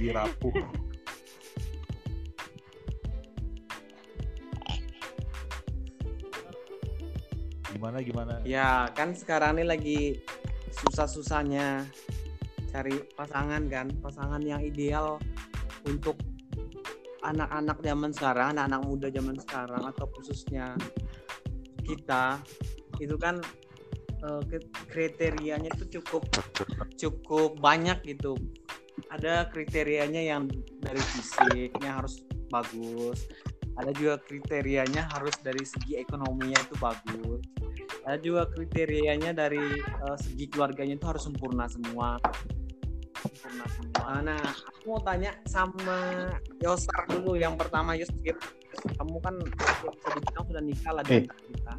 lagi rapuh gimana gimana? Ya kan sekarang ini lagi susah-susahnya cari pasangan kan, pasangan yang ideal untuk anak-anak zaman sekarang, anak-anak muda zaman sekarang atau khususnya kita. Itu kan eh, kriterianya itu cukup cukup banyak gitu. Ada kriterianya yang dari fisiknya harus bagus. Ada juga kriterianya harus dari segi ekonominya itu bagus. Ada juga kriterianya dari eh, segi keluarganya itu harus sempurna semua. Sempurna semua. Nah aku mau tanya sama Yosar dulu. Yang pertama Yos kamu kan bisa dibilang sudah nikah lah Eh. kita.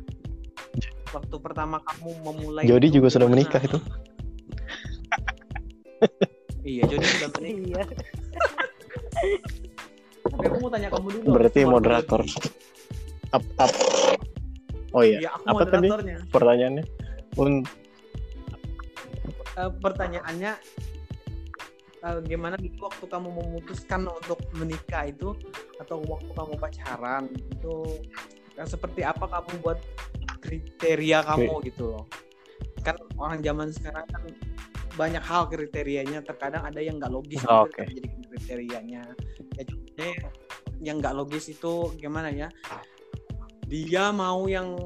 Waktu pertama kamu memulai Jody itu juga sudah menikah itu. iya Jody sudah menikah Iya. tapi aku mau tanya kamu dulu Berarti moderator. Up, up. Oh iya, iya aku Apa tadi? pertanyaannya. Un Eh, pertanyaannya eh, gimana dulu waktu kamu memutuskan untuk menikah itu atau waktu kamu pacaran itu seperti apa kamu buat kriteria kamu gitu loh kan orang zaman sekarang kan banyak hal kriterianya terkadang ada yang nggak logis gitu Oke. jadi kriterianya ya contohnya yang nggak logis itu gimana ya dia mau yang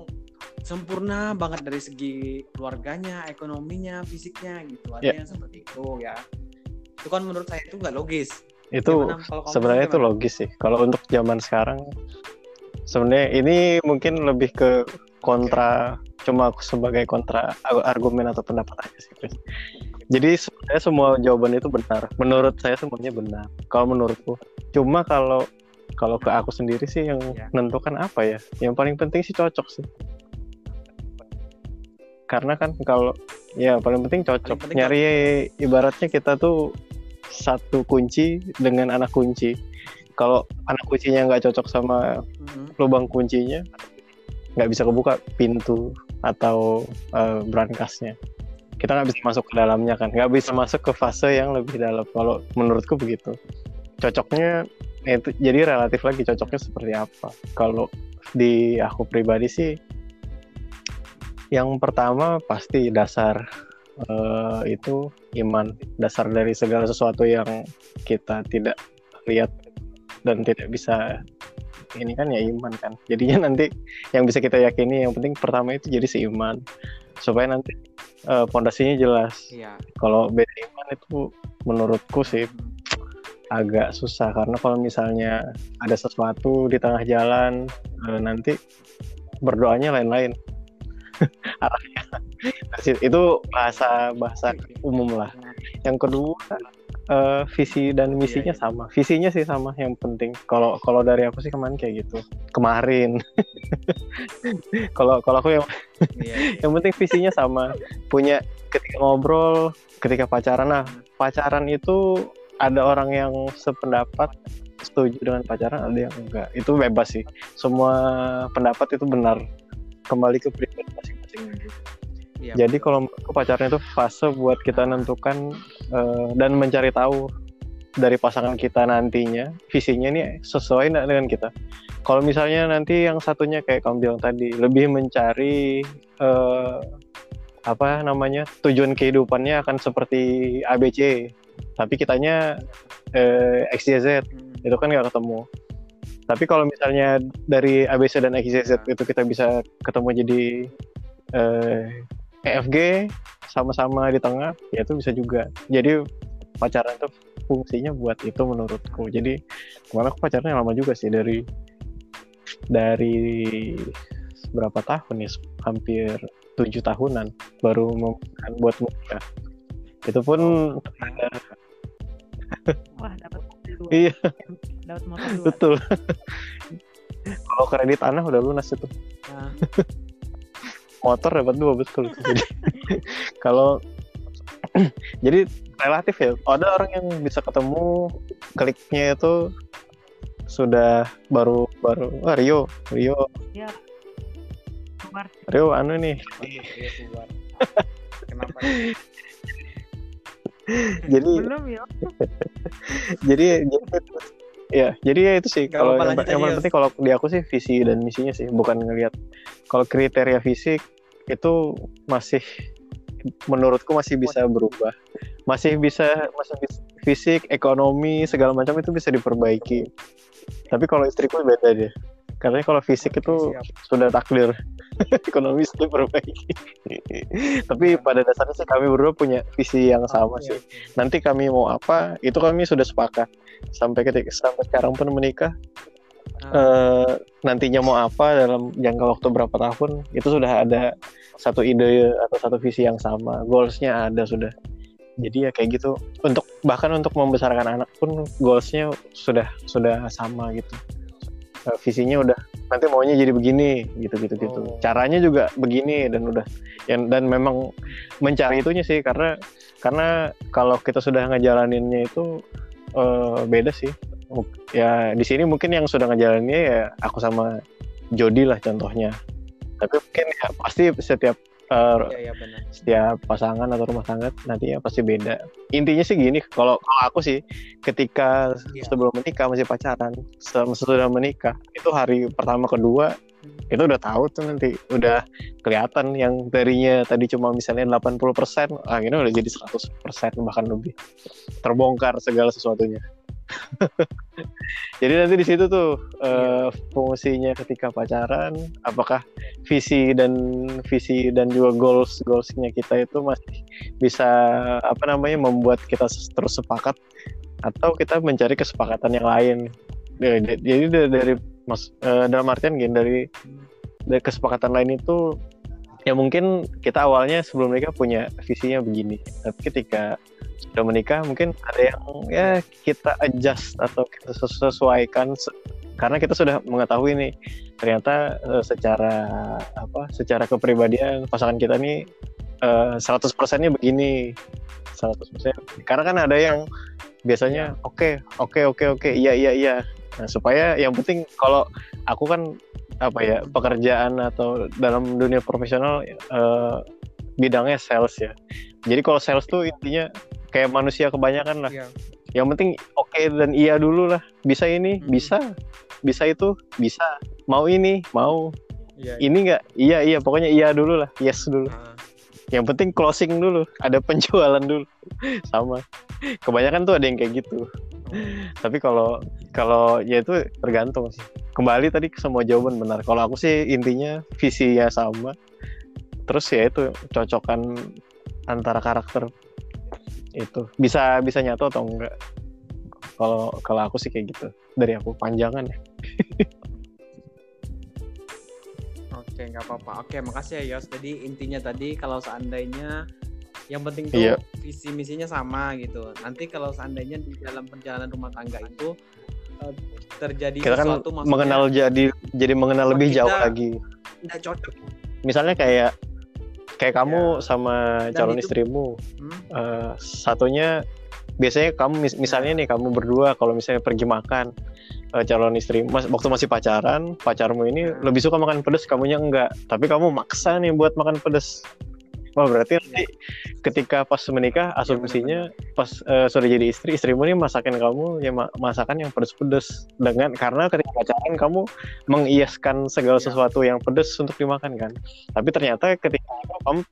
sempurna banget dari segi keluarganya, ekonominya, fisiknya gitu. Ada Ya. yang seperti itu ya. Itu kan menurut saya itu nggak logis. itu Gimana sebenarnya itu logis sih. Kalau untuk zaman sekarang sebenarnya ini mungkin lebih ke kontra cuma aku sebagai kontra ar- argumen atau pendapat aja sih Chris. Jadi sebenarnya semua jawaban itu benar. Menurut saya semuanya benar. Kalau menurutku. Cuma kalau kalau ke aku sendiri sih yang Ya. menentukan apa ya? Yang paling penting sih cocok sih. Karena kan kalau ya paling penting cocok. penting Nyari ibaratnya kita tuh satu kunci dengan anak kunci. Kalau anak kuncinya nggak cocok sama Mhm. lubang kuncinya, nggak bisa kebuka pintu atau eh, brankasnya. Kita nggak bisa masuk ke dalamnya kan, nggak bisa masuk ke fase yang lebih dalam. Kalau menurutku begitu. Cocoknya ya itu jadi relatif lagi cocoknya seperti apa. Kalau di aku pribadi sih, yang pertama pasti dasar eh, itu iman, dasar dari segala sesuatu yang kita tidak lihat dan tidak bisa ini kan ya iman kan jadinya nanti yang bisa kita yakini yang penting pertama itu jadi seiman supaya nanti eh, pondasinya jelas Iya. kalau beda iman itu menurutku sih agak susah karena kalau misalnya ada sesuatu di tengah jalan eh, nanti berdoanya lain-lain arahnya itu bahasa bahasa umum lah. Yang kedua eh, visi dan misinya iya. sama. Visinya sih sama yang penting. Kalau kalau dari aku sih kemarin kayak gitu. Kemarin. Kalau kalau aku yang Iya. yang penting visinya sama. Punya ketika ngobrol ketika pacaran. Nah pacaran itu ada orang yang sependapat setuju dengan pacaran ada yang enggak. Itu bebas sih. Semua pendapat itu benar kembali ke pribadi masing-masing Iya, jadi kalau pacaran itu fase buat kita menentukan eh, dan mencari tahu dari pasangan kita nantinya visinya ini sesuai nggak dengan kita. Kalau misalnya nanti yang satunya kayak kamu bilang tadi lebih mencari eh, apa namanya tujuan kehidupannya akan seperti ABC, tapi kitanya eh, XYZ Hmm. itu kan nggak ketemu. Tapi kalau misalnya dari ABC dan XYZ itu kita bisa ketemu jadi eh, EFG sama-sama di tengah, ya itu bisa juga. Jadi pacaran itu fungsinya buat itu menurutku. Jadi kemarin aku pacarnya lama juga sih dari dari berapa tahun ya? Hampir tujuh tahunan baru memutuskan buat menikah. Itu pun Wah, dapat. Iya. Dapat motor dua. betul. Kalau kredit tanah udah lunas itu. Nah, motor dapat dua betul jadi kalau jadi relatif ya ada orang yang bisa ketemu kliknya itu sudah baru baru Wah, Rio Rio Keluar. Rio anu nih iya, jadi Belum ya. jadi jadi ya jadi ya itu sih kalau yang, yang Yos. penting kalau di aku sih visi dan misinya sih bukan ngelihat. Kalau kriteria fisik itu masih menurutku masih bisa berubah. Masih bisa masih bis- fisik ekonomi segala macam itu bisa diperbaiki. Tapi kalau istriku beda deh karena kalau fisik itu siap. sudah takdir. Ekonomi sudah diperbaiki. Tapi pada dasarnya sih kami berdua punya visi yang sama sih. nanti kami mau apa itu kami sudah sepakat sampai ketika sampai sekarang pun menikah. Ah, eh, nantinya mau apa dalam jangka waktu berapa tahun itu sudah ada satu ide atau satu visi yang sama. Goalsnya ada sudah. Jadi ya kayak gitu. Untuk bahkan untuk membesarkan anak pun goalsnya sudah sudah sama gitu. Eh, visinya udah nanti maunya jadi begini gitu gitu gitu Oh. caranya juga begini dan udah yang dan memang mencari itunya sih karena karena kalau kita sudah ngejalaninnya itu eh, beda sih ya di sini mungkin yang sudah ngejalaninnya ya aku sama Jody lah contohnya tapi mungkin ya pasti setiap eh, Iya, iya benar. setiap pasangan atau rumah tangga nantinya pasti beda intinya sih gini kalau kalau aku sih ketika Iya. sebelum menikah masih pacaran se- sesudah menikah itu hari pertama kedua itu udah tahu tuh nanti udah kelihatan yang tadinya tadi cuma misalnya 80% akhirnya udah jadi 100% bahkan lebih. Terbongkar segala sesuatunya. Jadi nanti di situ tuh eh, fungsinya ketika pacaran apakah visi dan visi dan juga goals goalsnya kita itu masih bisa apa namanya membuat kita terus sepakat atau kita mencari kesepakatan yang lain. Jadi da- dari mas eh, dalam artian gini dari dari kesepakatan lain itu ya mungkin kita awalnya sebelum menikah punya visinya begini. Tapi ketika sudah menikah mungkin ada yang ya kita adjust atau kita ses- sesuaikan se- karena kita sudah mengetahui nih ternyata eh, secara apa secara kepribadian pasangan kita nih eh, 100 persennya begini. 100% karena kan ada yang biasanya oke oke oke oke iya iya iya nah supaya yang penting kalau aku kan apa ya pekerjaan atau dalam dunia profesional eh, bidangnya sales ya. Jadi kalau sales tuh intinya kayak manusia kebanyakan lah. Iya. yang penting oke dan iya dulu lah. Bisa ini Hmm. bisa bisa itu bisa. Mau ini mau. Iya. ini enggak iya iya. Pokoknya iya dulu lah. Yes dulu. Ah, yang penting closing dulu. Ada penjualan dulu. Sama. Kebanyakan tuh ada yang kayak gitu tapi kalau kalau ya itu tergantung sih. Kembali tadi semua jawaban benar. Kalau aku sih intinya visinya sama. Terus ya itu cocokan antara karakter. Itu. Bisa bisa nyatu atau enggak? Kalau kalau aku sih kayak gitu. Dari aku panjangan ya. Oke, nggak apa-apa. Oke, makasih ya Yos. Jadi intinya tadi kalau seandainya yang penting tuh Iya. visi misinya sama gitu. Nanti kalau seandainya di dalam perjalanan rumah tangga itu eh, terjadi kita kan sesuatu maksudnya mengenal jadi jadi mengenal lebih kita- jauh lagi nggak cocok. misalnya kayak kayak kamu Ya. sama Dan calon itu- istrimu Hmm? eh, satunya biasanya kamu mis- misalnya nih kamu berdua kalau misalnya pergi makan eh, calon istri mas waktu masih pacaran pacarmu ini Hmm. lebih suka makan pedas kamunya enggak tapi kamu maksa nih buat makan pedas Wah berarti nanti ketika pas menikah asumsinya pas eh, sudah jadi istri istrimu nih masakin kamu ya ma- masakan yang pedas-pedas dengan karena ketika pacaran kamu mengiaskan segala Iya. sesuatu yang pedas untuk dimakan kan tapi ternyata ketika kamu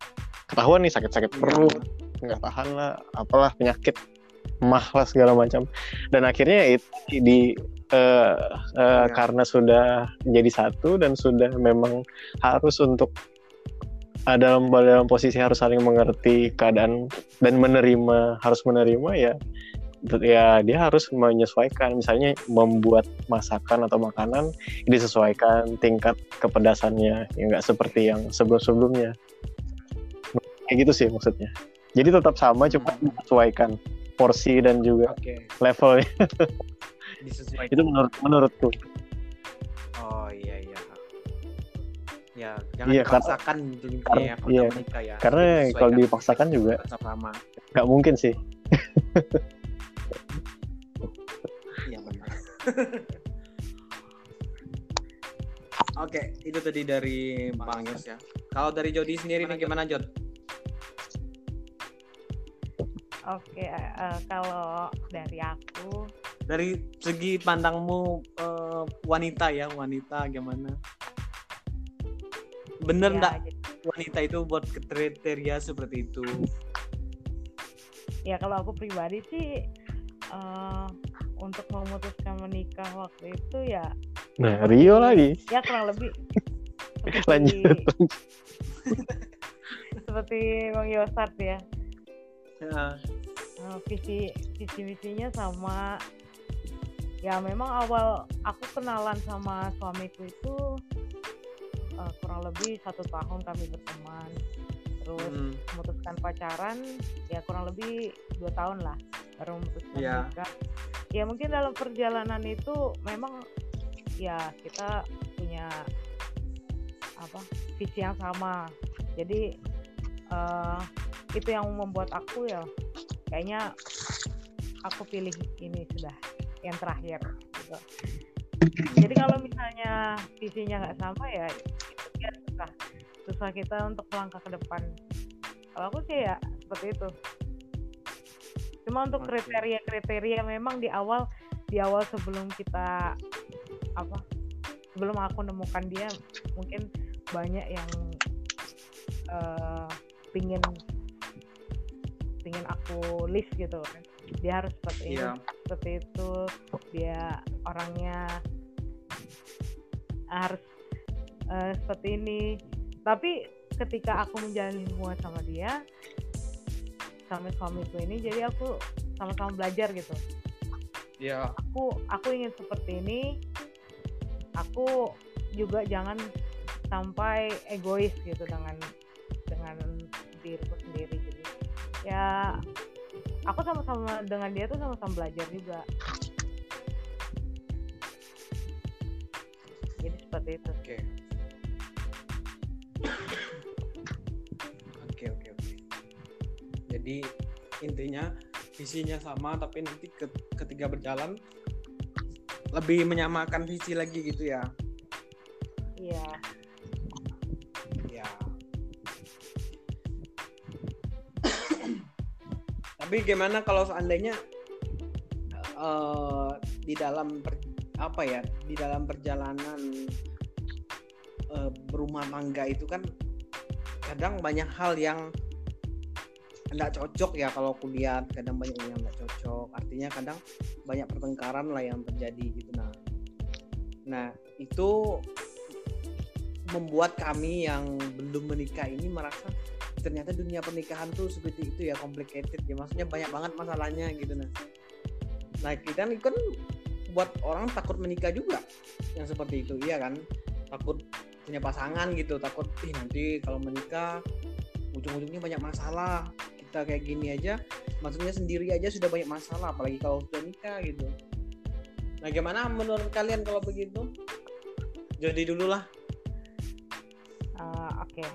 ketahuan nih sakit-sakit Iya. perut nggak tahan lah apalah penyakit mah lah segala macam dan akhirnya itu di eh, eh, Iya. karena sudah menjadi satu dan sudah memang harus untuk dalam dalam posisi harus saling mengerti keadaan dan menerima harus menerima ya ya dia harus menyesuaikan. Misalnya membuat masakan atau makanan disesuaikan tingkat kepedasannya ya nggak seperti yang sebelum sebelumnya kayak gitu sih maksudnya. Jadi tetap sama cuma disesuaikan porsi dan juga Oke, levelnya. Disesuaikan. itu menurut menurutku. Oh iya iya. Ya, jangan Iya, karena- dipaksakan gitu karena- ya kalau iya. menikah ya. Karena kalau dipaksakan juga- sama. nggak mungkin sih Iya benar. Oke, itu tadi dari Bang Yos ya. Kalau dari Jody sendiri nih gimana Jod? Oke, eh, kalau dari aku, Dari segi pandangmu eh, wanita ya, wanita gimana? Bener ya, nggak jadi- wanita itu buat kriteria seperti itu? ya kalau aku pribadi sih eh, untuk memutuskan menikah waktu itu ya, Nah, Rio lagi. ya kurang lebih seperti, Lanjut. seperti Bang Yosat ya. Ya, Eh, visi visi misinya sama ya memang awal aku kenalan sama suamiku itu eh, kurang lebih satu tahun kami berteman terus hmm, memutuskan pacaran ya kurang lebih dua tahun lah baru memutuskan Iya. nikah ya mungkin dalam perjalanan itu memang ya kita punya apa visi yang sama jadi eh, itu yang membuat aku ya kayaknya aku pilih ini sudah yang terakhir gitu. Jadi kalau misalnya visinya nggak sama ya itu dia susah. Susah kita untuk melangkah ke depan. Kalau aku sih ya seperti itu. Cuma untuk Oke. kriteria-kriteria memang di awal di awal sebelum kita apa sebelum aku nemukan dia mungkin banyak yang eh, pingin pingin aku list gitu kan dia harus seperti ini Iya. seperti itu. Dia orangnya harus eh, seperti ini. Tapi ketika aku menjalani hubungan sama dia sama suamiku ini jadi aku sama-sama belajar gitu. Ya, aku aku ingin seperti ini. Aku juga jangan sampai egois gitu dengan dengan diriku sendiri jadi ya aku sama-sama dengan dia tuh sama-sama belajar juga jadi seperti itu oke. Oke, oke, oke. Jadi intinya visinya sama tapi nanti ke- ketika berjalan lebih menyamakan visi lagi gitu ya. iya Ya. Tapi gimana kalau seandainya eh, di dalam per- apa ya di dalam perjalanan eh, berumah tangga itu kan kadang banyak hal yang tidak cocok ya kalau aku lihat kadang banyak yang tidak cocok. Artinya kadang banyak pertengkaran lah yang terjadi gitu. Nah nah itu membuat kami yang belum menikah ini merasa ternyata dunia pernikahan tuh seperti itu ya complicated ya. Maksudnya banyak banget masalahnya gitu nah nah kita kan buat orang takut menikah juga yang seperti itu iya kan? Takut punya pasangan gitu takut ih nanti kalau menikah ujung-ujungnya banyak masalah kita kayak gini aja. Maksudnya sendiri aja sudah banyak masalah apalagi kalau sudah nikah gitu. Nah gimana menurut kalian kalau begitu? Jadi dulu lah Eh, oke.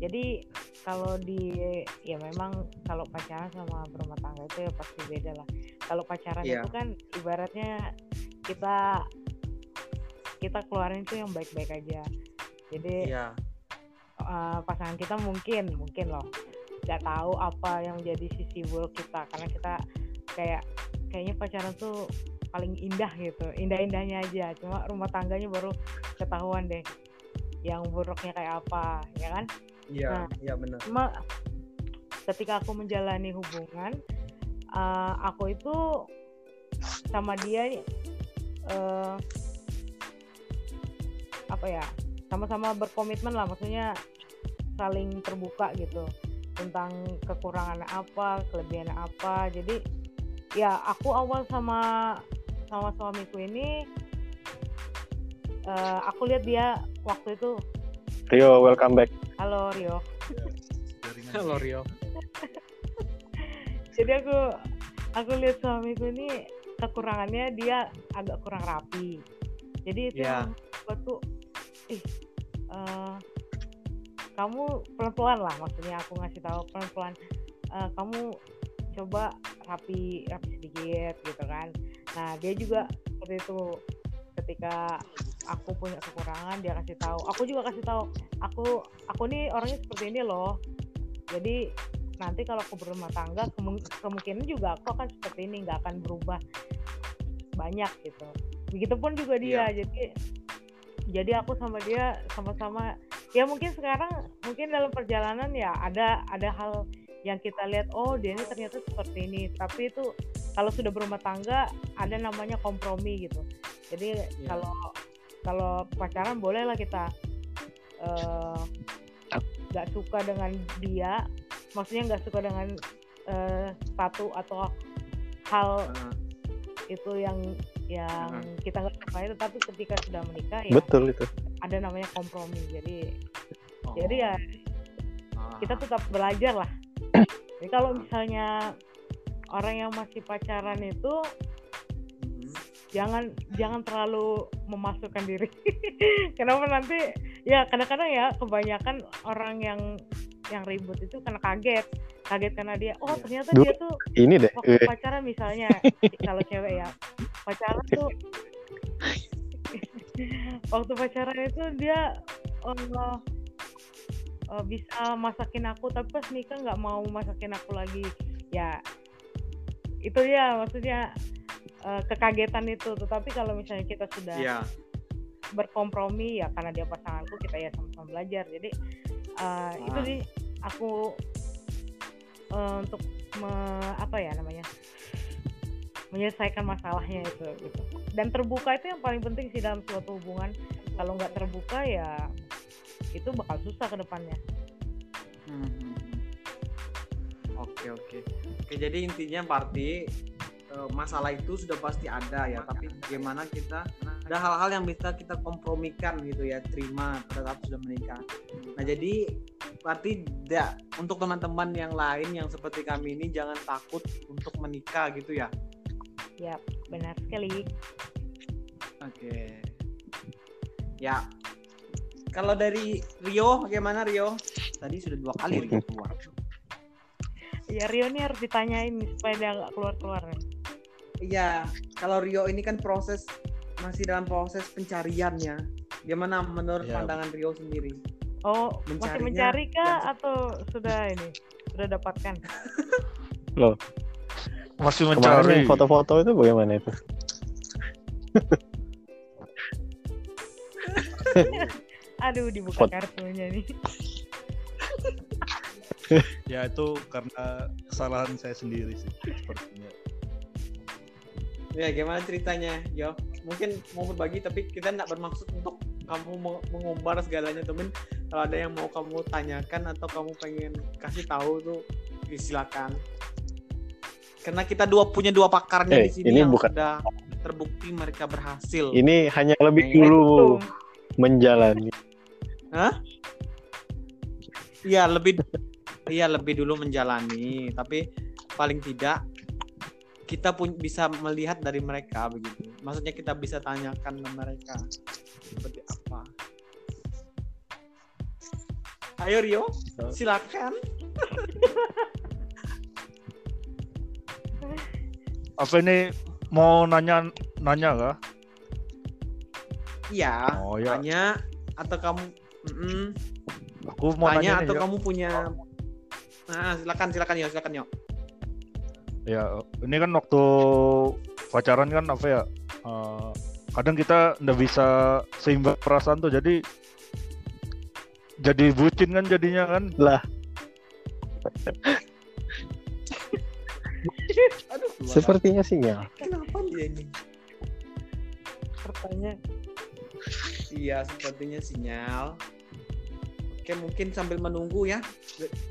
Jadi kalau di ya memang kalau pacaran sama berumah tangga itu ya pasti beda lah. Kalau pacaran Iya. itu kan ibaratnya kita kita keluarin itu yang baik-baik aja. Jadi iya. eh, pasangan kita mungkin mungkin loh. Nggak tahu apa yang menjadi sisi buruk kita. Karena kita kayak kayaknya pacaran tuh paling indah gitu. Indah-indahnya aja. Cuma rumah tangganya baru ketahuan deh yang buruknya kayak apa ya kan iya Nah. iya benar cuma ketika aku menjalani hubungan eh, aku itu sama dia eh, apa ya sama-sama berkomitmen lah maksudnya saling terbuka gitu tentang kekurangan apa kelebihan apa jadi ya aku awal sama sama suamiku ini eh, aku lihat dia waktu itu Rio, welcome back. Halo Rio Jaringan Halo Rio jadi aku aku lihat suamiku ini kekurangannya dia agak kurang rapi. Jadi itu Iya. yang buat tuh ih eh, kamu pelan-pelan lah maksudnya aku ngasih tahu pelan-pelan eh, kamu coba rapi rapi sedikit gitu kan. Nah dia juga seperti itu ketika aku punya kekurangan dia kasih tahu. Aku juga kasih tahu aku aku nih orangnya seperti ini loh. Jadi nanti kalau aku berumah tangga kemung- kemungkinan juga aku akan seperti ini nggak akan berubah banyak gitu. Begitupun juga dia. Jadi jadi aku sama dia sama-sama ya mungkin sekarang mungkin dalam perjalanan ya ada ada hal yang kita lihat oh dia ini ternyata seperti ini. Tapi itu kalau sudah berumah tangga ada namanya kompromi gitu. Jadi Iya. kalau kalau pacaran bolehlah kita eh, nggak suka dengan dia maksudnya nggak suka dengan eh, sepatu atau hal Nah, itu yang yang Hmm. kita nggak suka itu tapi ketika sudah menikah ya betul itu ada namanya kompromi jadi oh. jadi ya Ah. kita tetap belajar lah jadi kalau misalnya orang yang masih pacaran itu. Jangan jangan terlalu memasukkan diri. Kenapa nanti ya kadang-kadang ya kebanyakan orang yang yang ribut itu karena kaget. Kaget karena dia oh Iya. ternyata Dulu- dia tuh ini deh waktu eh, pacaran misalnya kalau cewek ya. Pacaran tuh waktu pacaran itu dia eh, eh, bisa masakin aku tapi pas nikah nggak mau masakin aku lagi. Ya itu ya maksudnya eh, kekagetan itu tetapi kalau misalnya kita sudah Iya. berkompromi ya karena dia pasanganku kita ya sama-sama belajar jadi uh, itu Ah. sih aku uh, untuk me- apa ya namanya menyelesaikan masalahnya itu gitu dan terbuka itu yang paling penting sih dalam suatu hubungan kalau nggak terbuka ya itu bakal susah ke depannya Mhm. Oke oke. Oke jadi intinya party masalah itu sudah pasti ada ya, tapi bagaimana kita ada hal-hal yang bisa kita kompromikan gitu ya, terima pada saat sudah menikah. Nah jadi berarti tidak untuk teman-teman yang lain yang seperti kami ini jangan takut untuk menikah gitu ya. ya benar sekali Oke. Ya. Kalau dari Rio bagaimana Rio? Tadi sudah dua kali Rio keluar. ya Rio ini harus ditanyain supaya dia nggak keluar keluar Iya, kalau Rio ini kan proses masih dalam proses pencariannya. Gimana menurut Ya. pandangan Rio sendiri? oh masih mencari kah atau sudah ini sudah dapatkan Masih kemarin mencari. foto-foto itu bagaimana itu aduh dibuka Fot- kartunya nih Ya itu karena kesalahan saya sendiri sih sepertinya. Ya, gimana ceritanya, Yo? Mungkin mau berbagi tapi kita nggak bermaksud untuk kamu mengumbar segalanya, temen. Kalau ada yang mau kamu tanyakan atau kamu pengen kasih tahu tuh, ya silakan. Karena kita dua punya dua pakarnya Eh, di sini ini yang bukan- sudah terbukti mereka berhasil. ini hanya lebih Nah, dulu menjalani Iya lebih iya lebih dulu menjalani tapi paling tidak kita pun bisa melihat dari mereka begitu. Maksudnya kita bisa tanyakan ke mereka seperti apa. Ayo Rio silakan. Apa ini? Mau nanya nanya kah? iya Oh ya, tanya atau kamu Mm-mm. aku mau tanya nanya atau ya. kamu punya nah silakan silakan yo silakan yo ya ini kan waktu pacaran kan apa ya eh, kadang kita nggak bisa seimbang perasaan tuh jadi jadi bucin kan jadinya kan. Lah. Aduh sepertinya sinyal kenapa dia ini? Pertanyaan Iya, sepertinya sinyal. Oke, mungkin sambil menunggu ya,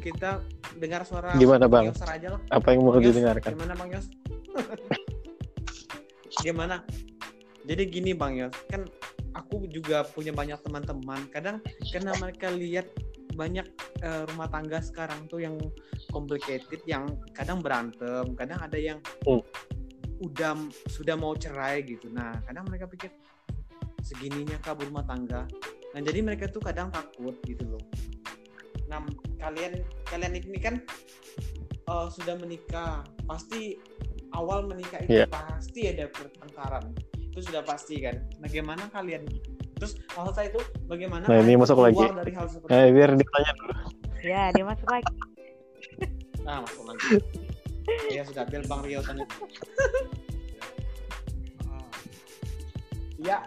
kita dengar suara Gimana, Bang? Yos aja lah. apa yang mau Yos, didengarkan Gimana Bang Yos? Gimana? Jadi gini Bang Yos, kan aku juga punya banyak teman-teman. Kadang karena mereka lihat banyak eh, rumah tangga sekarang tuh yang complicated, yang kadang berantem, kadang ada yang Hmm. udah sudah mau cerai gitu. Nah, kadang mereka pikir segininya kah rumah tangga. Nah, jadi mereka tuh kadang takut gitu loh. Nah, kalian kalian ini kan eh, sudah menikah, pasti awal menikah itu Iya. pasti ada pertengkaran. Itu sudah pasti kan. Nah, gimana kalian? Terus maksud saya itu bagaimana Nah, ini masuk lagi. dari hal seperti eh biar ditanya dulu ya dia masuk lagi Ah, masuk nanti. Iya sudah bel Bang Rio tanya. Ah, Iya.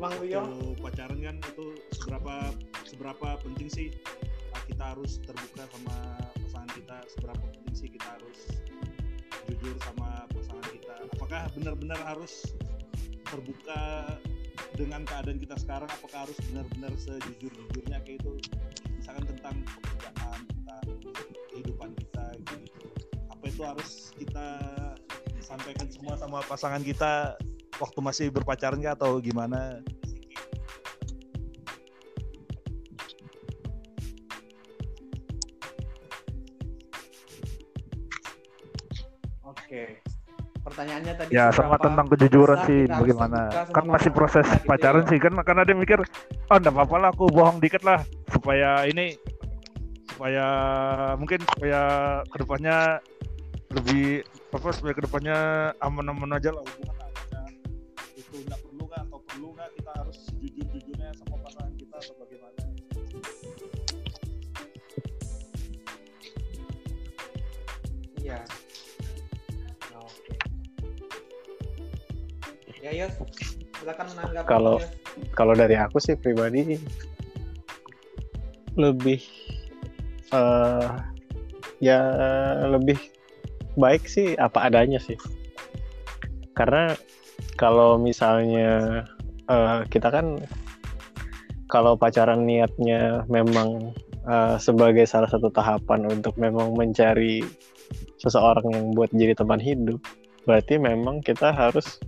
Bang waktu Rio. pacaran kan itu seberapa seberapa penting sih ah, kita harus terbuka sama pasangan kita? Seberapa penting sih kita harus jujur sama pasangan kita? Apakah benar-benar harus terbuka dengan keadaan kita sekarang? Apakah harus benar-benar sejujur-jujurnya? Kayak itu misalkan tentang pekerjaan tentang kehidupan kita gitu. Apa itu harus kita sampaikan semua sama pasangan kita waktu masih berpacaran kah atau gimana Oke. Pertanyaannya tadi Ya sama tentang kejujuran sih bagaimana kan masih proses kita gitu pacaran ya. sih kan kan ada yang mikir oh enggak apa-apa lah aku bohong dikit lah supaya ini supaya mungkin supaya ke depannya lebih apa supaya ke depannya aman-aman aja lah hubungan atau bagaimana Iya. Nah, Oke. Ya Yos, silakan menanggapi. Kalau- Yos. kalau dari aku sih pribadi lebih eh ya lebih baik sih apa adanya sih karena kalau misalnya eh, kita kan kalau pacaran niatnya memang eh, sebagai salah satu tahapan untuk memang mencari seseorang yang buat jadi teman hidup berarti memang kita harus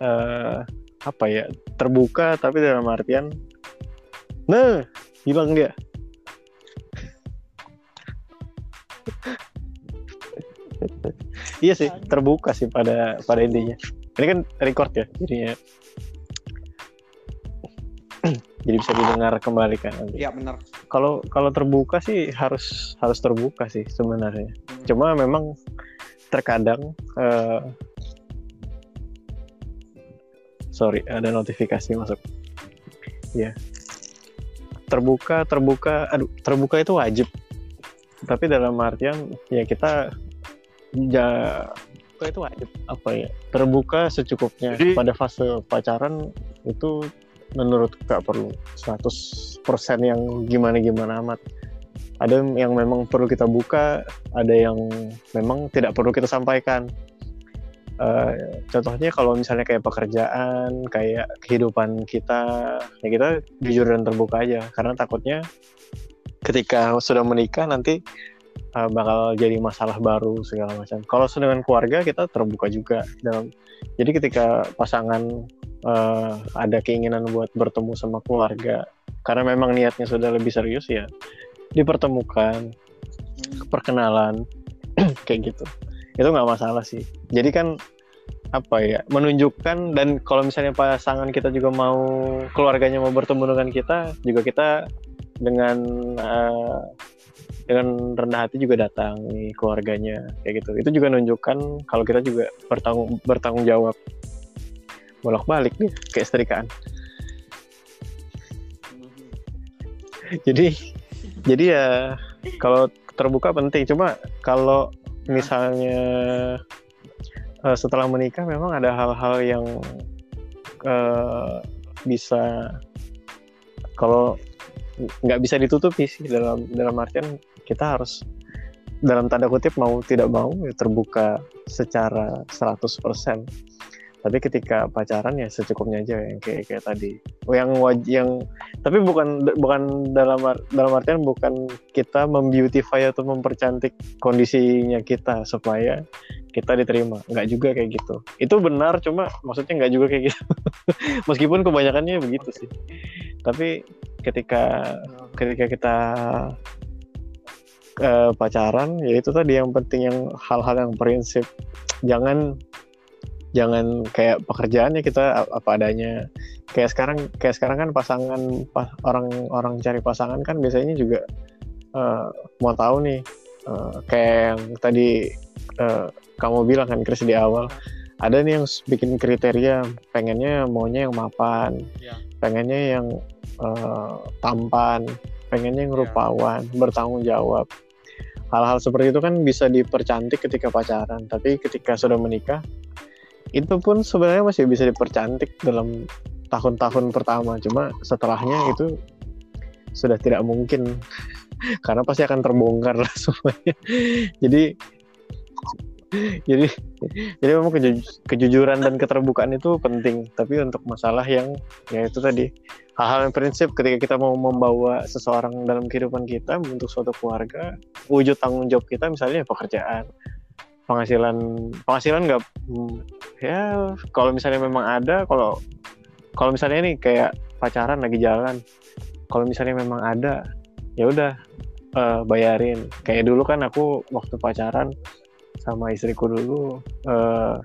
eh, apa ya terbuka tapi dalam artian nah hilang dia. Iya sih terbuka sih pada pada intinya. Ini kan record ya jadinya jadi bisa didengar kembali kan nanti Iya benar. kalau kalau terbuka sih harus harus terbuka sih sebenarnya. Cuma memang terkadang eh, sorry ada notifikasi masuk. Ya terbuka terbuka aduh terbuka itu wajib. Tapi dalam artian ya kita ya itu wajib. Apa ya? Terbuka secukupnya. Jadi- pada fase pacaran itu menurut gak perlu 100% yang gimana-gimana amat. Ada yang memang perlu kita buka ada yang memang tidak perlu kita sampaikan. Eh, contohnya kalau misalnya kayak pekerjaan kayak kehidupan kita ya kita jujur dan terbuka aja. Karena takutnya ketika sudah menikah nanti eh, bakal jadi masalah baru segala macam. Kalau dengan keluarga kita terbuka juga. Dalam jadi ketika pasangan eh, ada keinginan buat bertemu sama keluarga. Karena memang niatnya sudah lebih serius ya dipertemukan perkenalan kayak gitu. Itu nggak masalah sih. Jadi kan apa ya menunjukkan dan kalau misalnya pasangan kita juga mau keluarganya mau bertemu dengan kita juga kita dengan eh, dengan rendah hati juga datang keluarganya kayak gitu. Itu juga menunjukkan kalau kita juga bertanggung bertanggung jawab bolak balik nih kayak setrikaan. Jadi jadi ya kalau terbuka penting. Cuma kalau misalnya eh, setelah menikah memang ada hal-hal yang eh, bisa kalau nggak bisa ditutupi sih dalam dalam artian kita harus dalam tanda kutip mau tidak mau ya terbuka secara 100% tapi ketika pacaran ya secukupnya aja yang kayak kayak tadi. Oh, yang waj yang tapi bukan bukan dalam dalam artian bukan kita membeautify atau mempercantik kondisinya kita supaya kita diterima. Nggak juga kayak gitu. Itu benar cuma maksudnya nggak juga kayak gitu. Meskipun kebanyakannya begitu sih. Tapi ketika ketika kita eh, pacaran ya itu tadi yang penting yang hal-hal yang prinsip. Jangan jangan kayak pekerjaannya kita apa adanya kayak sekarang kayak sekarang kan pasangan pas orang orang cari pasangan kan biasanya juga eh, mau tahu nih eh, kayak yang tadi eh, kamu bilang kan Chris di awal ada nih yang bikin kriteria pengennya maunya yang mapan Ya. pengennya yang eh, tampan pengennya yang Ya. rupawan bertanggung jawab hal-hal seperti itu kan bisa dipercantik ketika pacaran tapi ketika sudah menikah itu pun sebenarnya masih bisa dipercantik dalam tahun-tahun pertama. Cuma setelahnya itu sudah tidak mungkin. Karena pasti akan terbongkar lah semuanya. Jadi jadi jadi memang keju- kejujuran dan keterbukaan itu penting. Tapi untuk masalah yang ya itu tadi hal-hal yang prinsip ketika kita mau membawa seseorang dalam kehidupan kita untuk suatu keluarga wujud tanggung jawab kita misalnya pekerjaan penghasilan penghasilan nggak ya kalau misalnya memang ada kalau kalau misalnya ini kayak pacaran lagi jalan kalau misalnya memang ada ya udah eh, bayarin. Kayak dulu kan aku waktu pacaran sama istriku dulu eh,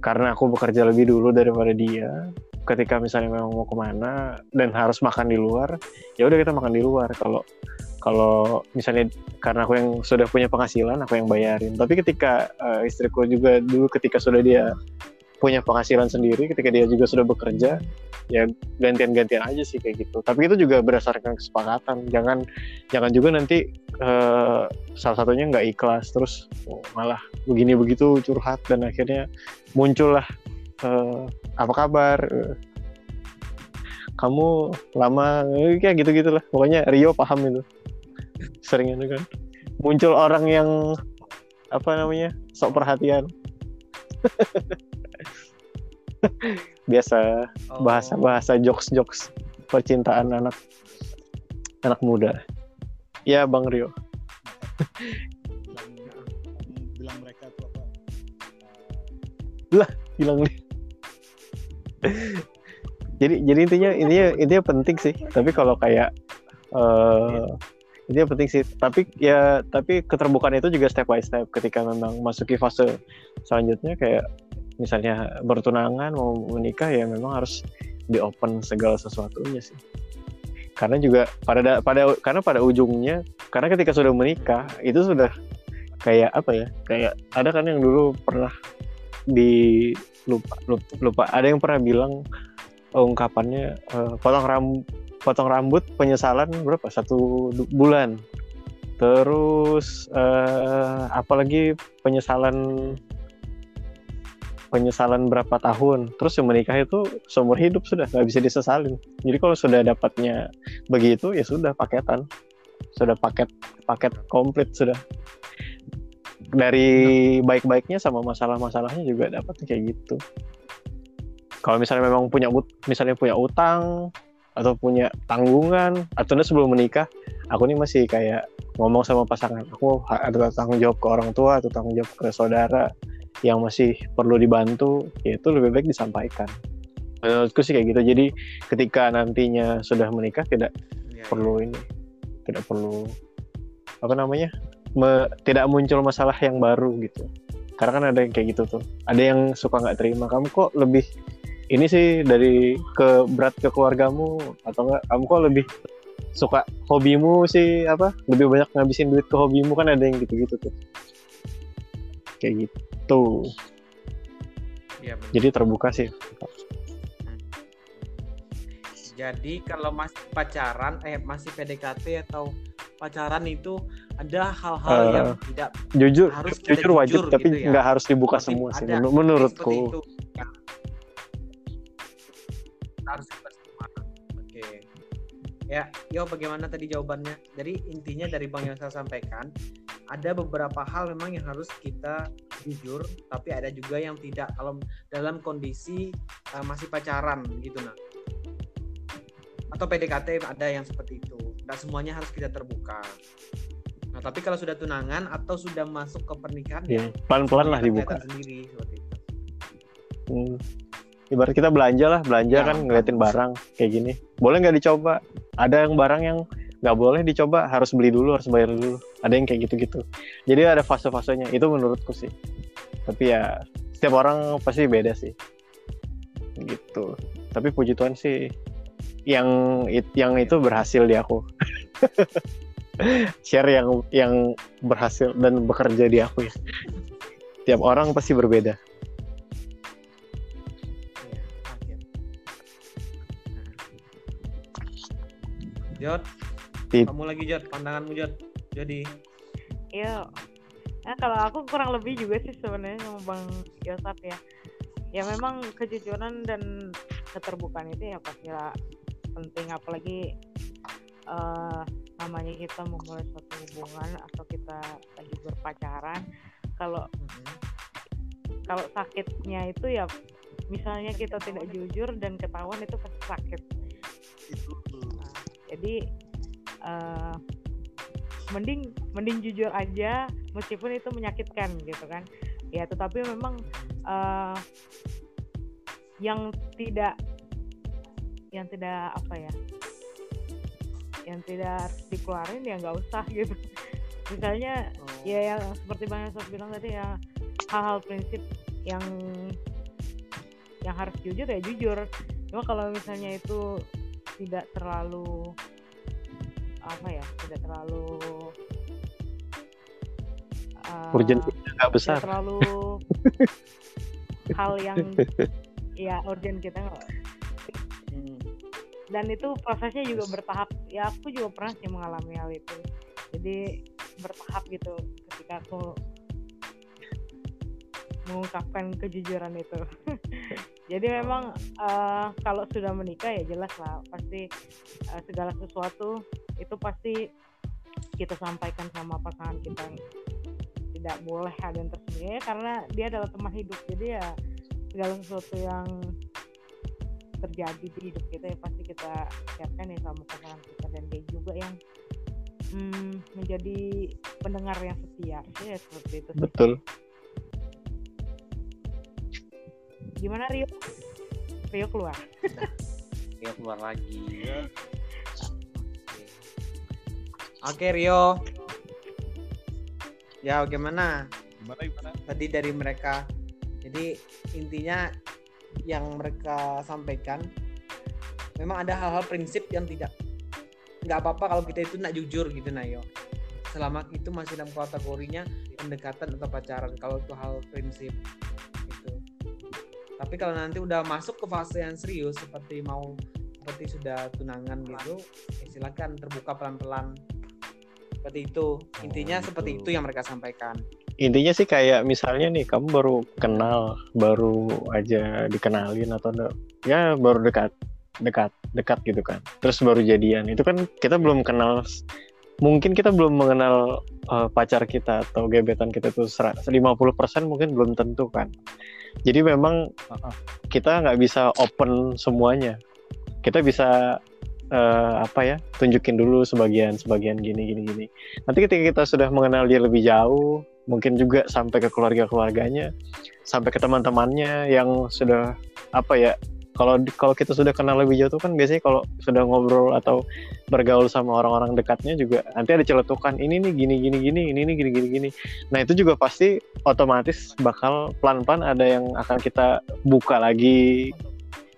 karena aku bekerja lebih dulu daripada dia ketika misalnya memang mau ke mana dan harus makan di luar ya udah kita makan di luar. Kalau kalau misalnya karena aku yang sudah punya penghasilan aku yang bayarin. Tapi ketika eh, istriku juga dulu ketika sudah dia punya penghasilan sendiri ketika dia juga sudah bekerja ya gantian-gantian aja sih kayak gitu. Tapi itu juga berdasarkan kesepakatan. Jangan jangan juga nanti eh, salah satunya nggak ikhlas terus oh, malah begini begitu curhat dan akhirnya muncullah eh, apa kabar? Kamu lama kayak gitu gitulah pokoknya Rio paham itu sering itu kan muncul orang yang apa namanya sok perhatian biasa Oh. bahasa-bahasa jokes-jokes percintaan anak anak muda. Ya Bang Rio. bilang, mereka tuh apa bilang nih. jadi jadi intinya intinya intinya penting sih. Tapi kalau kayak eh intinya penting sih. Tapi ya tapi keterbukaan itu juga step by step ketika memang masuki fase selanjutnya kayak misalnya bertunangan mau menikah ya memang harus di open segala sesuatunya sih. Karena juga pada da- pada karena pada ujungnya karena ketika sudah menikah itu sudah kayak apa ya? Kayak ada kan yang dulu pernah di lupa lupa, lupa. ada yang pernah bilang ungkapannya eh, potong ram potong rambut penyesalan berapa? Satu bulan. Terus eh, apalagi penyesalan penyesalan berapa tahun. Terus yang menikah itu seumur hidup sudah nggak bisa disesalin. Jadi kalau sudah dapatnya begitu ya sudah paketan. Sudah paket paket komplit sudah. Dari baik-baiknya sama masalah-masalahnya juga dapat kayak gitu. Kalau misalnya memang punya misalnya punya utang atau punya tanggungan atau nih sebelum menikah aku nih masih kayak ngomong sama pasangan aku ada tanggung jawab ke orang tua atau tanggung jawab ke saudara yang masih perlu dibantu ya itu lebih baik disampaikan. Menurutku sih kayak gitu. Jadi ketika nantinya sudah menikah tidak Iya, perlu ini tidak perlu apa namanya me- tidak muncul masalah yang baru gitu. Karena kan ada yang kayak gitu tuh. Ada yang suka nggak terima kamu kok lebih ini sih dari ke berat ke keluargamu atau enggak kamu kok lebih suka hobimu sih apa lebih banyak ngabisin duit ke hobimu kan ada yang gitu-gitu tuh kayak gitu benar. jadi terbuka sih Jadi kalau masih pacaran, eh masih PDKT atau pacaran itu ada hal-hal Eh, yang tidak jujur harus jujur wajib jujur tapi gitu ya. nggak harus dibuka Tapi semua sih menurutku itu. Harus dibuka semua. Oke. Ya, yo bagaimana tadi jawabannya? Jadi intinya dari Bang yang saya sampaikan, ada beberapa hal memang yang harus kita jujur, tapi ada juga yang tidak. Kalau dalam kondisi uh, masih pacaran gitu nah. Atau PDKT ada yang seperti itu. Tidak semuanya harus kita terbuka. Nah, tapi kalau sudah tunangan atau sudah masuk ke pernikahan ya pelan-pelan lah semuanya dibuka sendiri seperti itu. Hmm. Ibarat kita belanja lah, belanja Ya, kan ngeliatin barang kayak gini. Boleh nggak dicoba? Ada yang barang yang nggak boleh dicoba, harus beli dulu, harus bayar dulu. Ada yang kayak gitu-gitu. Jadi ada fase-fasenya. Itu menurutku sih. Tapi ya setiap orang pasti beda sih. Gitu. Tapi puji Tuhan sih yang yang itu berhasil di aku. Share yang yang berhasil dan bekerja di aku ya. Tiap orang pasti berbeda. Jod, Ti- kamu lagi Jod, pandanganmu Jod. Jadi. Ya nah, kalau aku kurang lebih juga sih sebenarnya sama bang Yosap ya. Ya memang kejujuran dan keterbukaan itu ya pasti penting. Apalagi uh, namanya kita memulai suatu hubungan atau kita lagi berpacaran kalau kalau sakitnya itu ya misalnya kita tidak jujur dan ketahuan itu pasti sakit. Nah, jadi uh, mending mending jujur aja meskipun itu menyakitkan gitu kan. Ya tetapi memang uh, yang tidak yang tidak apa ya yang tidak dikeluarin ya nggak usah gitu. Misalnya oh. ya yang seperti bang Yosef bilang tadi ya hal-hal prinsip yang yang harus jujur ya jujur. Cuma kalau misalnya itu tidak terlalu apa ya tidak terlalu uh, urgent nggak besar. terlalu hal yang ya urgent kita nggak hmm. dan itu prosesnya juga bertahap. Ya aku juga pernah sih mengalami hal itu. Jadi bertahap gitu ketika aku mengungkapkan kejujuran itu jadi memang uh, kalau sudah menikah ya jelas lah pasti uh, segala sesuatu itu pasti kita sampaikan sama pasangan kita tidak boleh ada yang tersembunyi. Karena dia adalah teman hidup jadi ya segala sesuatu yang terjadi di hidup kita ya pasti kita siapkan ya sama pasangan kita. Dan dia juga yang hmm, menjadi pendengar yang setia. Ya seperti itu sih. betul gimana Rio Rio keluar Rio keluar lagi Oke Rio. Ya bagaimana? Gimana gimana? Tadi dari mereka. Jadi intinya yang mereka sampaikan memang ada hal-hal prinsip yang tidak nggak apa-apa kalau kita itu nak jujur gitu Nayo. Selama itu masih dalam kategorinya pendekatan atau pacaran kalau itu hal prinsip. Tapi kalau nanti udah masuk ke fase yang serius seperti mau seperti sudah tunangan gitu, ya silakan terbuka pelan-pelan. Seperti itu. Intinya oh, seperti itu. itu yang mereka sampaikan. Intinya sih kayak misalnya nih kamu baru kenal baru aja dikenalin atau ya baru dekat dekat dekat gitu kan. Terus baru jadian. Itu kan kita belum kenal mungkin kita belum mengenal uh, pacar kita atau gebetan kita tuh 50% mungkin belum tentu kan jadi memang kita nggak bisa open semuanya. Kita bisa uh, apa ya tunjukin dulu sebagian sebagian gini gini gini. Nanti ketika kita sudah mengenal dia lebih jauh mungkin juga sampai ke keluarga keluarganya sampai ke teman-temannya yang sudah apa ya kalau kalau kita sudah kenal lebih jauh tuh kan biasanya kalau sudah ngobrol atau bergaul sama orang-orang dekatnya juga nanti ada celetukan ini nih gini gini gini ini nih gini gini gini. Nah itu juga pasti otomatis bakal pelan-pelan ada yang akan kita buka lagi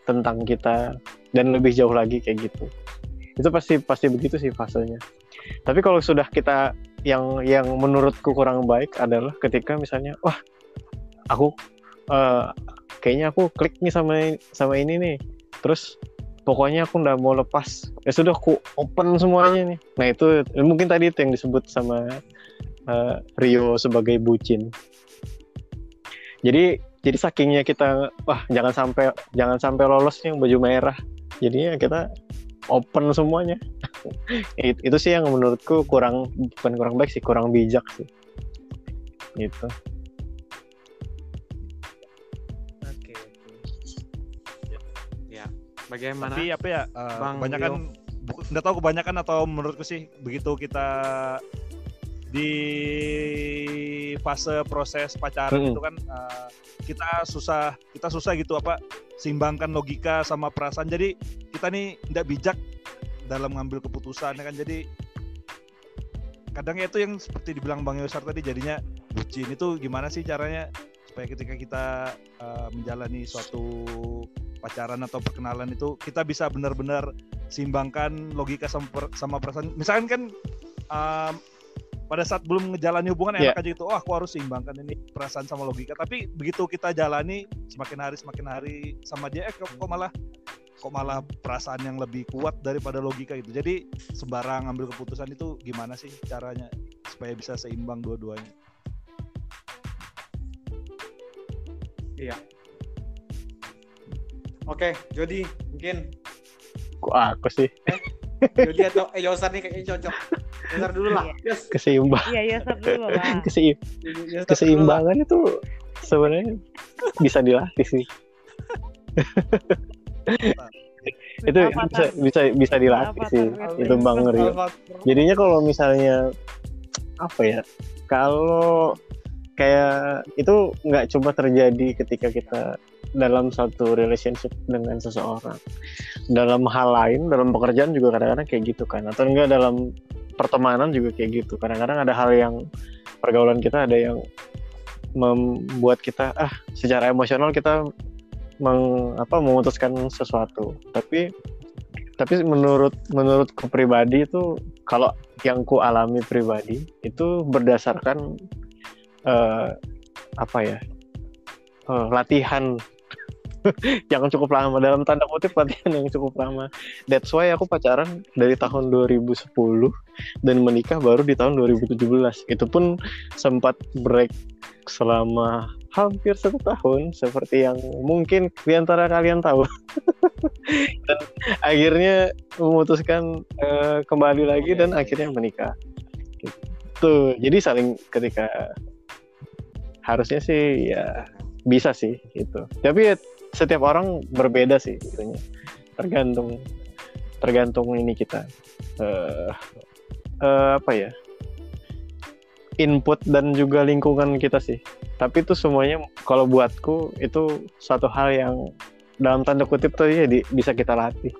tentang kita dan lebih jauh lagi kayak gitu. Itu pasti pasti begitu sih fasenya. Tapi kalau sudah kita yang yang menurutku kurang baik adalah ketika misalnya wah aku uh, kayaknya aku klik nih sama sama ini nih. Terus pokoknya aku udah mau lepas. Ya sudah aku open semuanya nih. Nah itu mungkin tadi itu yang disebut sama uh, Rio sebagai bucin. Jadi jadi sakingnya kita wah jangan sampai jangan sampai lolos yang baju merah. Jadinya kita open semuanya. It, itu sih yang menurutku kurang bukan kurang baik sih kurang bijak sih. Gitu bagaimana? Tapi apa ya uh, Bang kebanyakan nggak tahu kebanyakan atau menurutku sih begitu kita di fase proses pacaran hmm. itu kan uh, kita susah kita susah gitu apa seimbangkan logika sama perasaan. Jadi kita nih tidak bijak dalam mengambil keputusan ya kan. Jadi kadang ya itu yang seperti dibilang Bang Yosar tadi jadinya bucin. Itu gimana sih caranya supaya ketika kita uh, menjalani suatu pacaran atau perkenalan itu kita bisa benar-benar seimbangkan logika sama, sama perasaan misalkan kan uh, pada saat belum ngejalani hubungan yeah. enak aja gitu oh aku harus seimbangkan ini perasaan sama logika tapi begitu kita jalani semakin hari semakin hari sama dia eh kok, kok malah kok malah perasaan yang lebih kuat daripada logika gitu jadi sembarang ambil keputusan itu gimana sih caranya supaya bisa seimbang dua-duanya Iya. Oke, Jody mungkin. Kok aku sih? Jody atau eh Yosar nih kayaknya cocok. Yosar dulu lah. Yos. keseimbang Iya, Yosef dulu lah. keseim Yosar dulu lah. keseimbangan itu sebenarnya bisa dilatih sih. Itu bisa bisa bisa dilatih sih. itu bang Rio. Jadinya kalau misalnya apa ya kalau kayak itu nggak cuma terjadi ketika kita dalam satu relationship dengan seseorang. Dalam hal lain dalam pekerjaan juga kadang-kadang kayak gitu kan. Atau enggak dalam pertemanan juga kayak gitu. Kadang-kadang ada hal yang pergaulan kita ada yang membuat kita ah secara emosional kita meng, apa memutuskan sesuatu. Tapi tapi menurut menurutku pribadi itu kalau yang ku alami pribadi itu berdasarkan eh, apa ya eh, latihan. Yang cukup lama dalam tanda kutip latihan yang cukup lama. That's why aku pacaran dari tahun 2010 dan menikah baru di tahun 2017 itu pun sempat break selama hampir satu tahun seperti yang mungkin di antara kalian tahu. Dan akhirnya memutuskan eh, kembali lagi dan akhirnya menikah. Gitu. Jadi saling ketika harusnya sih ya bisa sih gitu. Tapi setiap orang berbeda sih itunya tergantung tergantung ini kita. Eh eh, apa ya? Input dan juga lingkungan kita sih. Tapi itu semuanya kalau buatku itu satu hal yang dalam tanda kutip tuh ya di- bisa kita latih.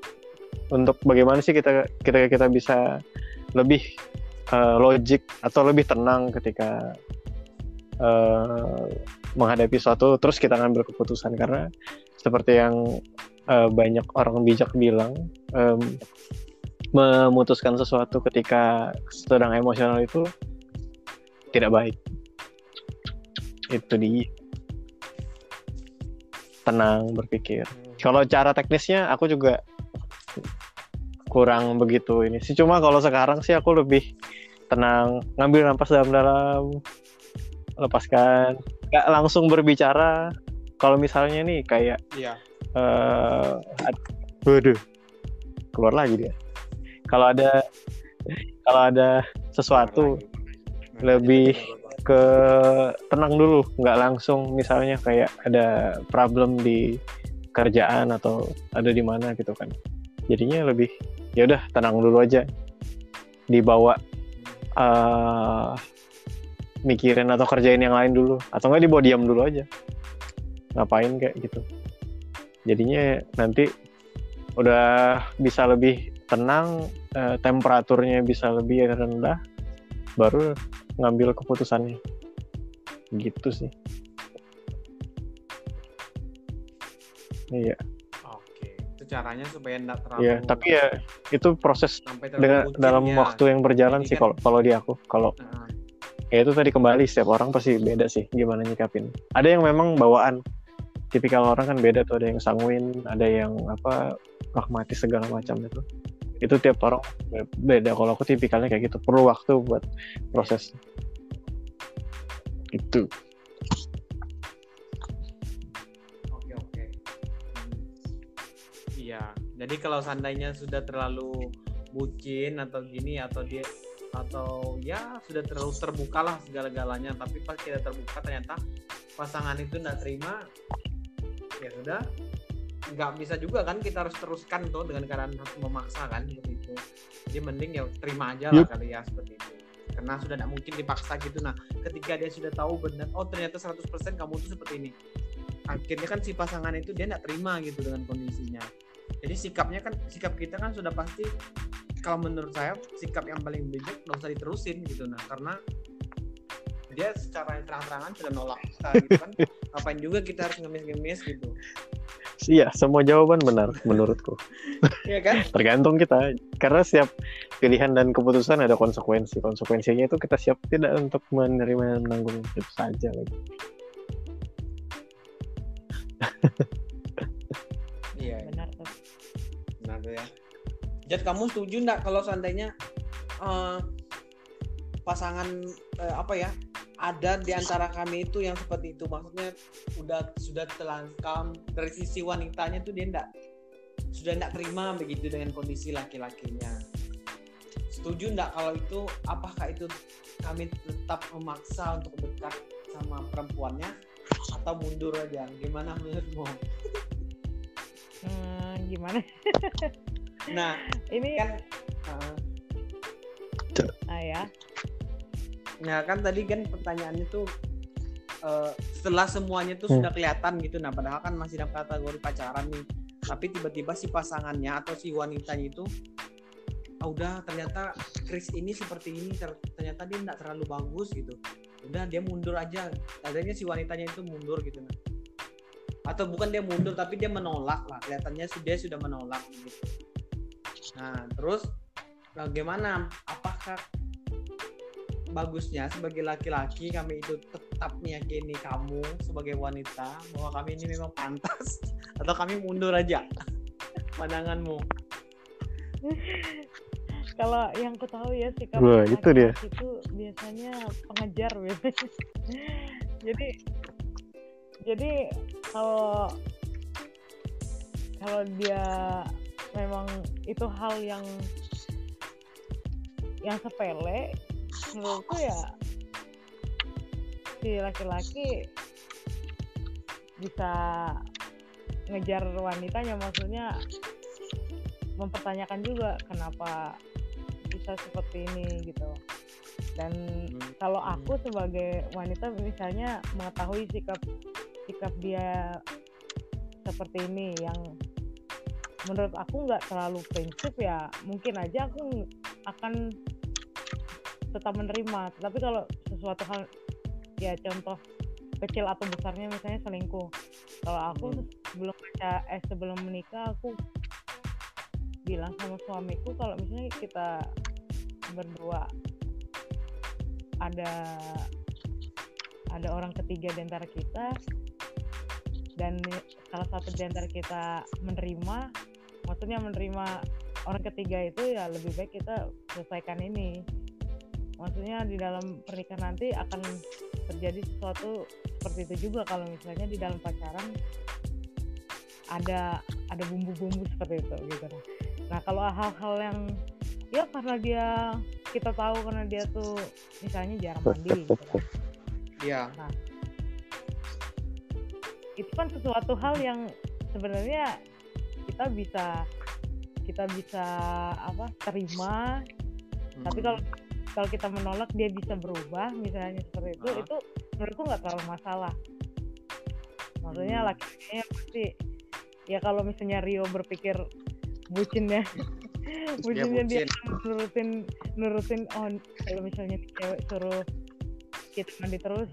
Untuk bagaimana sih kita kita kita bisa lebih eh, logik atau lebih tenang ketika eh, menghadapi suatu terus kita ngambil keputusan. Karena seperti yang eh, banyak orang bijak bilang em, memutuskan sesuatu ketika sedang emosional itu tidak baik. Itu di tenang berpikir. Kalau cara teknisnya aku juga kurang begitu ini sih. Cuma kalau sekarang sih aku lebih tenang ngambil nafas dalam-dalam lepaskan nggak langsung berbicara. Kalau misalnya nih kayak Iya. eh ad- waduh. Keluar lagi dia. Kalau ada kalau ada sesuatu lebih ke tenang dulu. Nggak langsung misalnya kayak ada problem di kerjaan atau ada di mana gitu kan. Jadinya lebih ya udah tenang dulu aja. Dibawa eh mikirin atau kerjain yang lain dulu. Atau nggak dibawa diam dulu aja. Ngapain kayak gitu. Jadinya nanti udah bisa lebih tenang eh, temperaturnya bisa lebih rendah baru ngambil keputusannya. Gitu sih. Iya. Oke, itu caranya supaya enggak terlalu iya tapi ya itu proses dengan dalam ya. waktu yang berjalan Jadi sih kan- kalau kalau di aku. Kalau. Ya itu tadi kembali setiap orang pasti beda sih gimana nyikapin. Ada yang memang bawaan. Tipikal orang kan beda tuh ada yang sanguin ada yang apa pragmatis segala macam itu. Itu tiap orang be- beda. Kalau aku tipikalnya kayak gitu perlu waktu buat proses. Itu Oke oke. Iya. Jadi kalau seandainya sudah terlalu bucin atau gini atau dia atau ya sudah terlalu terbuka lah segala-galanya. Tapi pas kita terbuka ternyata pasangan itu tidak terima ya sudah. Nggak bisa juga kan kita harus teruskan tuh dengan keadaan harus memaksa kan seperti itu. Jadi mending ya terima aja lah Yup. kali ya seperti itu. Karena sudah tidak mungkin dipaksa gitu. Nah ketika dia sudah tahu benar oh ternyata 100% kamu tuh seperti ini. Akhirnya kan si pasangan itu dia tidak terima gitu dengan kondisinya. Jadi sikapnya kan sikap kita kan sudah pasti kalau menurut saya sikap yang paling bijak nggak usah diterusin gitu. Nah karena dia secara terang-terangan sudah nolak kita gitu kan. Ngapain juga kita harus ngemis-ngemis gitu. Iya semua jawaban benar menurutku. Iya kan? Tergantung kita. Karena setiap pilihan dan keputusan ada konsekuensi. Konsekuensinya itu kita siap tidak untuk menerima dan menanggung. Itu saja lagi. Iya. Benar tuh. benar tuh ya Jad kamu setuju nggak kalau seandainya eh, pasangan eh, apa ya ada di antara kami itu yang seperti itu? Maksudnya udah sudah terlangkam dari sisi wanitanya tuh dia enggak sudah enggak terima begitu dengan kondisi laki-lakinya. Setuju enggak kalau itu apakah itu kami tetap memaksa untuk dekat sama perempuannya atau mundur aja? Gimana menurutmu? Hmm, gimana? nah Ini kan uh, ah ya. Nah kan tadi kan pertanyaannya tuh eh, setelah semuanya tuh Hmm. sudah kelihatan gitu. Nah padahal kan masih dalam kategori pacaran nih. Tapi tiba-tiba si pasangannya atau si wanitanya itu ah, udah ternyata Chris ini seperti ini ter- ternyata dia nggak terlalu bagus gitu. Udah dia mundur aja. Adanya si wanitanya itu mundur gitu nah. Atau bukan dia mundur tapi dia menolak lah. Kelihatannya dia sudah menolak gitu. Nah terus bagaimana? Apakah bagusnya sebagai laki-laki kami itu tetap meyakini kamu sebagai wanita bahwa kami ini memang pantas atau kami mundur aja pandanganmu Kalau yang ku tahu ya sikap Wah, itu dia. itu biasanya pengejar biasanya. jadi jadi kalau kalau dia memang itu hal yang yang sepele. Menurutku ya si laki-laki bisa ngejar wanitanya maksudnya mempertanyakan juga kenapa bisa seperti ini gitu. Dan kalau aku sebagai wanita misalnya mengetahui sikap sikap dia seperti ini yang menurut aku nggak terlalu prinsip ya mungkin aja aku akan tetap menerima tapi kalau sesuatu hal ya contoh kecil atau besarnya misalnya selingkuh kalau aku Hmm. sebelum pacar eh sebelum menikah aku bilang sama suamiku kalau misalnya kita berdua ada ada orang ketiga di antara kita dan salah satu di antara kita menerima maksudnya menerima orang ketiga itu ya lebih baik kita selesaikan ini. Maksudnya di dalam pernikahan nanti akan terjadi sesuatu seperti itu juga kalau misalnya di dalam pacaran ada ada bumbu-bumbu seperti itu gitu. Nah kalau hal-hal yang ya karena dia kita tahu karena dia tuh misalnya jarang mandi gitu. Kan. ya itu kan sesuatu hal yang sebenarnya kita bisa kita bisa apa terima tapi kalau kalau kita menolak dia bisa berubah misalnya seperti itu Ah. itu menurutku nggak terlalu masalah maksudnya Hmm. laki-lakinya pasti ya kalau misalnya Rio berpikir bucinnya bucinnya dia bucin. akan nurutin nurutin oh kalau misalnya cewek suruh kita mandi terus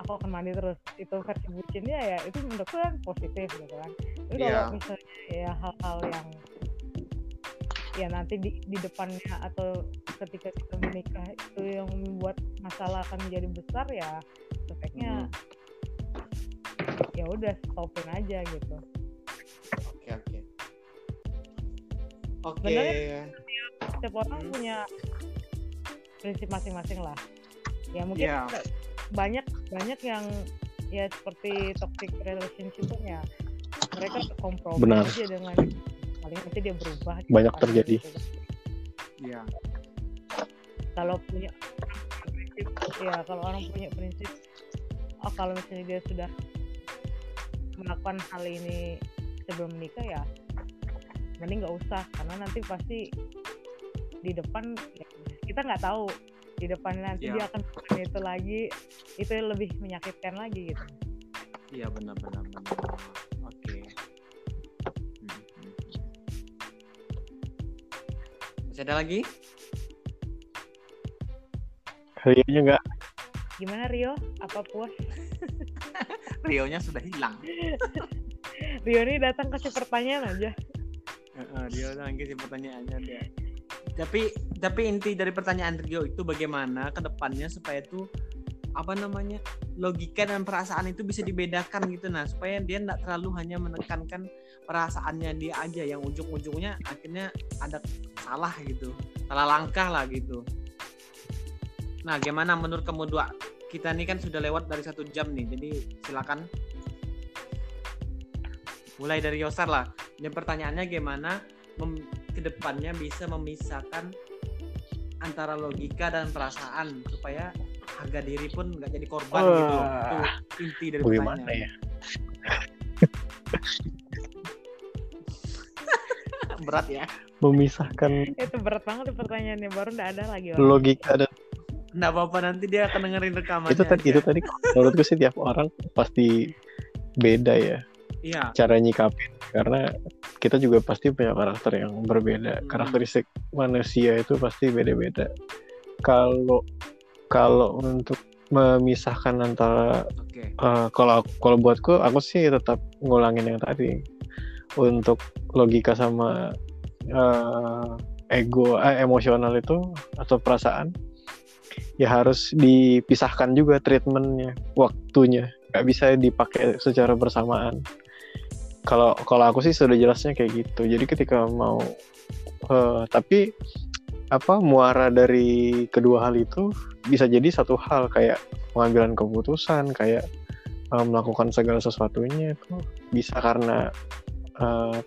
aku akan mandi terus. Itu versi bucinnya ya itu menurutku kan positif gitu kan. Tapi kalau Iya. misalnya ya hal-hal yang ya nanti di, di depannya atau ketika kita menikah itu yang membuat masalah akan menjadi besar ya sebaiknya ya udah stopin aja gitu. Oke oke. Oke. Sebenarnya- setiap orang Hmm. punya prinsip masing-masing lah. Ya mungkin Iya. banyak banyak yang ya seperti toxic relationship ya mereka kompromi Benar. aja dengan paling nanti dia berubah di Banyak depannya terjadi. gitu. ya kalau punya prinsip ya kalau orang punya prinsip oh kalau misalnya dia sudah melakukan hal ini sebelum menikah ya mending nggak usah karena nanti pasti di depan ya, kita nggak tahu di depan nanti Iya. dia akan melakukan itu lagi itu lebih menyakitkan lagi gitu. Iya benar benar benar. Oke. Hmm, hmm. masih ada lagi? Rio nggak? Gimana Rio? Apa puas? Rio-nya sudah hilang. Rio ini datang kasih pertanyaan aja. Heeh, dia lagi sih pertanyaannya dia. Tapi tapi inti dari pertanyaan Rio itu bagaimana ke depannya supaya tuh apa namanya logika dan perasaan itu bisa dibedakan gitu nah supaya dia tidak terlalu hanya menekankan perasaannya dia aja yang ujung-ujungnya akhirnya ada salah gitu salah langkah lah gitu Nah, gimana menurut kamu dua? Kita ini kan sudah lewat dari satu jam nih, jadi silakan. Mulai dari Yosar lah. Dan pertanyaannya gimana ke depannya bisa memisahkan antara logika dan perasaan supaya harga diri pun nggak jadi korban gitu loh. Itu inti dari Bagaimana pertanyaan. ya? Berat ya. Memisahkan Itu berat banget pertanyaannya baru nggak ada lagi orang. logika dan Nggak apa-apa nanti dia akan dengerin rekamannya. itu tadi itu tadi menurutku sih tiap orang pasti beda ya Iya. cara nyikapin karena kita juga pasti punya karakter yang berbeda Hmm. karakteristik manusia itu pasti beda-beda kalau kalau untuk memisahkan antara Oke. eh, kalau kalau buatku aku sih tetap ngulangin yang tadi untuk logika sama eh, ego eh, emosional itu atau perasaan ya harus dipisahkan juga treatmentnya waktunya nggak bisa dipakai secara bersamaan kalau kalau aku sih sudah jelasnya kayak gitu. Jadi ketika mau eh, tapi apa muara dari kedua hal itu bisa jadi satu hal kayak pengambilan keputusan kayak eh, melakukan segala sesuatunya itu bisa karena eh,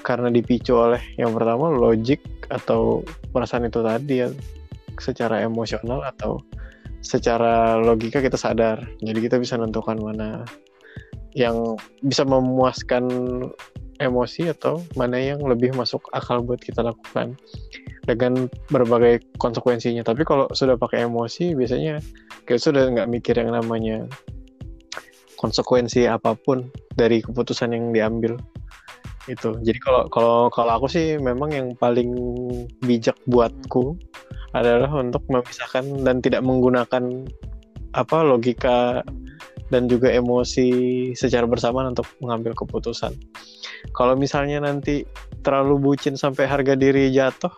karena dipicu oleh yang pertama logik atau perasaan itu tadi ya secara emosional atau secara logika kita sadar. Jadi kita bisa menentukan mana yang bisa memuaskan emosi atau mana yang lebih masuk akal buat kita lakukan dengan berbagai konsekuensinya. Tapi kalau sudah pakai emosi biasanya kita sudah nggak mikir yang namanya konsekuensi apa pun dari keputusan yang diambil itu. Jadi kalau kalau kalau aku sih memang yang paling bijak buatku adalah untuk memisahkan dan tidak menggunakan apa logika dan juga emosi secara bersamaan untuk mengambil keputusan. Kalau misalnya nanti terlalu bucin sampai harga diri jatuh,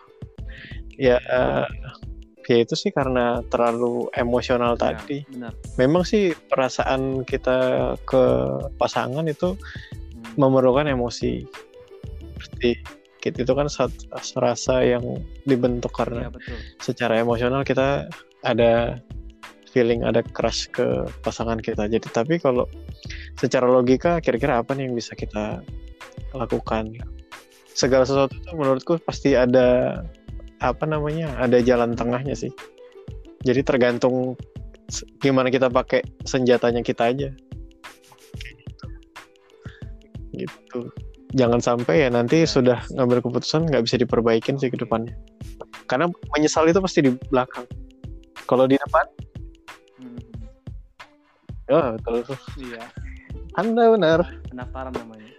ya eh, ya itu sih karena terlalu emosional Iya, tadi. benar. Memang sih perasaan kita ke pasangan itu Hmm. memerlukan emosi. Pasti gitu itu kan rasa yang dibentuk karena Iya, betul. secara emosional kita ada feeling ada crush ke pasangan kita. Jadi tapi kalau secara logika kira-kira apa nih yang bisa kita lakukan? Segala sesuatu itu menurutku pasti ada apa namanya ada jalan tengahnya sih. Jadi tergantung gimana kita pakai senjatanya kita aja. Gitu. Jangan sampai ya nanti sudah ngambil keputusan nggak bisa diperbaikin sih ke depannya. Karena menyesal itu pasti di belakang. Kalau di depan. Ya betul Iya, anda benar pendaftaran namanya.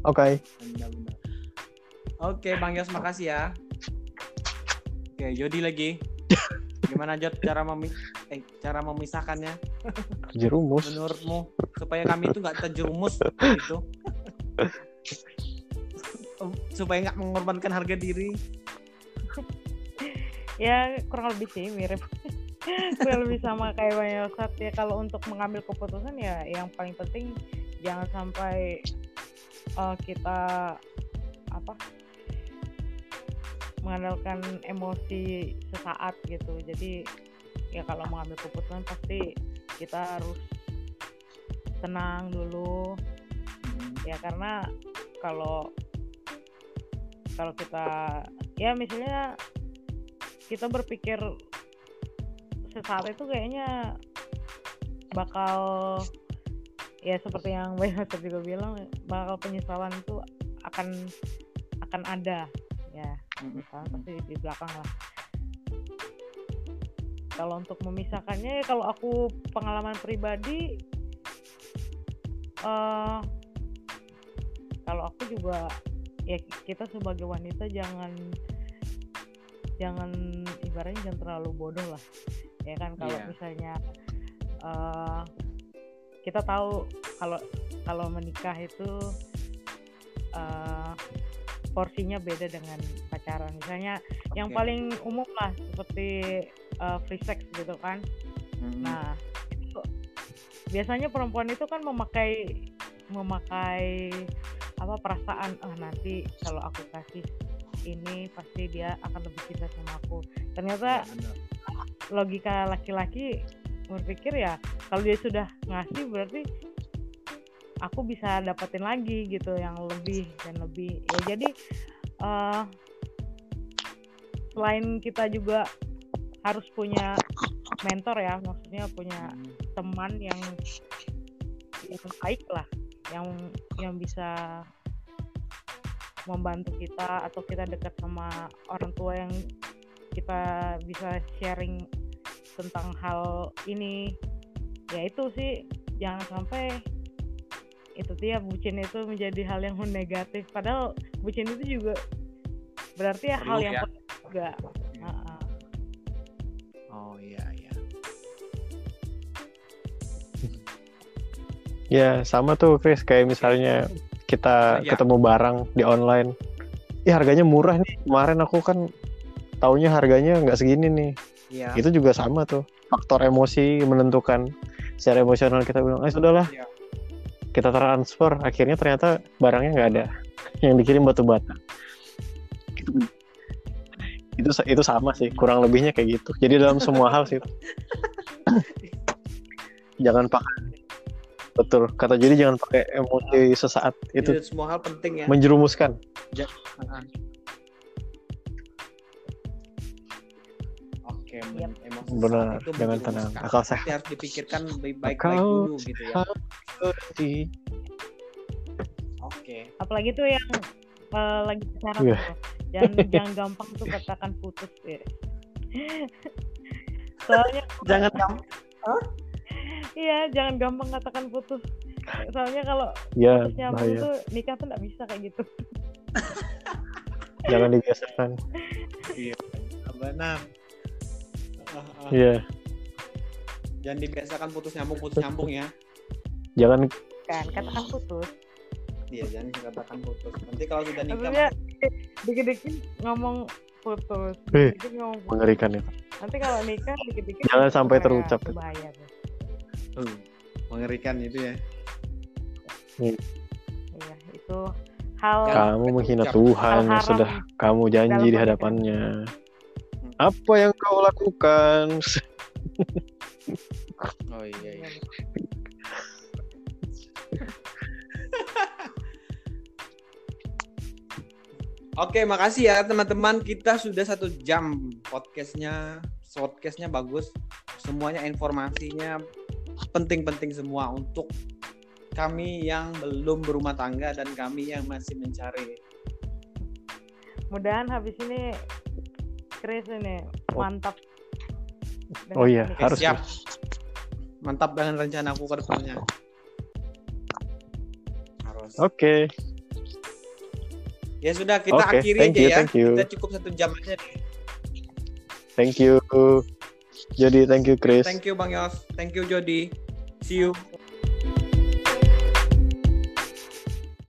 oke. Oke, Bang Yos, makasih ya. Oke, Jody lagi. Gimana Jod cara memi eh, cara memisahkannya jerumus menurutmu supaya kami itu nggak terjerumus gitu. supaya nggak mengorbankan harga diri. ya kurang lebih sih mirip kurang lebih sama kayak Bang Yosat ya kalau untuk mengambil keputusan ya yang paling penting jangan sampai eh, kita apa mengandalkan emosi sesaat gitu. Jadi ya kalau mengambil keputusan pasti kita harus tenang dulu. Ya karena kalau kalau kita ya misalnya kita berpikir sesaat itu kayaknya bakal ya seperti yang Mbak Yosef juga bilang bakal penyesalan itu akan akan ada. Ya penyesalan pasti di belakang lah. Kalau untuk memisahkannya ya kalau aku pengalaman pribadi eh kalau aku juga ya kita sebagai wanita jangan jangan ibaratnya jangan terlalu bodoh lah ya kan kalau Iya. misalnya eh kita tahu kalau kalau menikah itu eh porsinya beda dengan pacaran misalnya yang Oke. paling umum lah seperti eh, free sex gitu kan Mm-mm. Nah, itu biasanya perempuan itu kan memakai memakai apa perasaan ah nanti kalau aku kasih ini pasti dia akan lebih cinta sama aku ternyata Ya, benar. Logika laki-laki berpikir ya kalau dia sudah ngasih berarti aku bisa dapetin lagi gitu yang lebih dan lebih. Ya jadi eh, selain kita juga harus punya mentor ya maksudnya punya teman yang yang baik lah yang yang bisa membantu kita atau kita dekat sama orang tua yang kita bisa sharing tentang hal ini ya itu sih jangan sampai itu dia bucin itu menjadi hal yang negatif padahal bucin itu juga berarti ya hal Perlu yang ya. juga Heeh. Oh iya iya. Ya sama tuh Chris kayak misalnya kita Ya. ketemu barang di online. Ih harganya murah nih. Kemarin aku kan taunya harganya nggak segini nih. Iya. Itu juga sama tuh. Faktor emosi menentukan secara emosional kita bilang, "Eh sudahlah." Iya. Kita transfer, akhirnya ternyata barangnya nggak ada. Yang dikirim batu bata. Itu itu itu sama sih, kurang lebihnya kayak gitu. Jadi dalam semua hal sih. jangan pakai betul kata jadi jangan pakai emosi sesaat itu Itu semua hal penting ya. menjerumuskan. Oke, men- Yap. emang Benar, itu jangan menjerumuskan. tenang. Akal sehat. harus dipikirkan baik-baik Akal dulu gitu ya. Oke. apalagi tuh yang eh, lagi pacaran Iya. tuh jangan jangan gampang tuh katakan putus ya soalnya Jangan gampang. iya jangan gampang katakan putus soalnya kalau ya putus nyambung bahaya tuh nikah tuh nggak bisa kayak gitu jangan digeserkan Iya. Benar. Ah, Iya Jangan dibiasakan putus nyambung putus nyambung ya. jangan kan katakan putus Iya, jangan dikatakan putus. Nanti kalau sudah nikah maksudnya dikit-dikit ngomong putus Eh, dikit ngomong putus mengerikan itu nanti kalau nikah dikit-dikit Jangan sampai terucap. bahaya tuh. Uh, mengerikan itu ya. iya itu hal kamu menghina. Tuhan hal yang haram sudah kamu janji di hadapannya apa yang kau lakukan Oh iya iya. Oke, makasih ya teman-teman. Kita sudah satu jam podcastnya. Podcastnya bagus. Semuanya informasinya penting-penting semua untuk kami yang belum berumah tangga dan kami yang masih mencari. mudahan habis ini Chris ini Oh. mantap oh iya dengan Oke, harus siap. Mantap dengan rencanaku ke depannya. Harus. oke Ya sudah kita Oke, akhiri thank aja you, ya. thank you. Kita cukup satu jam aja nih. thank you jadi thank you Chris Thank you Bang Yos. Thank you Jody. See you.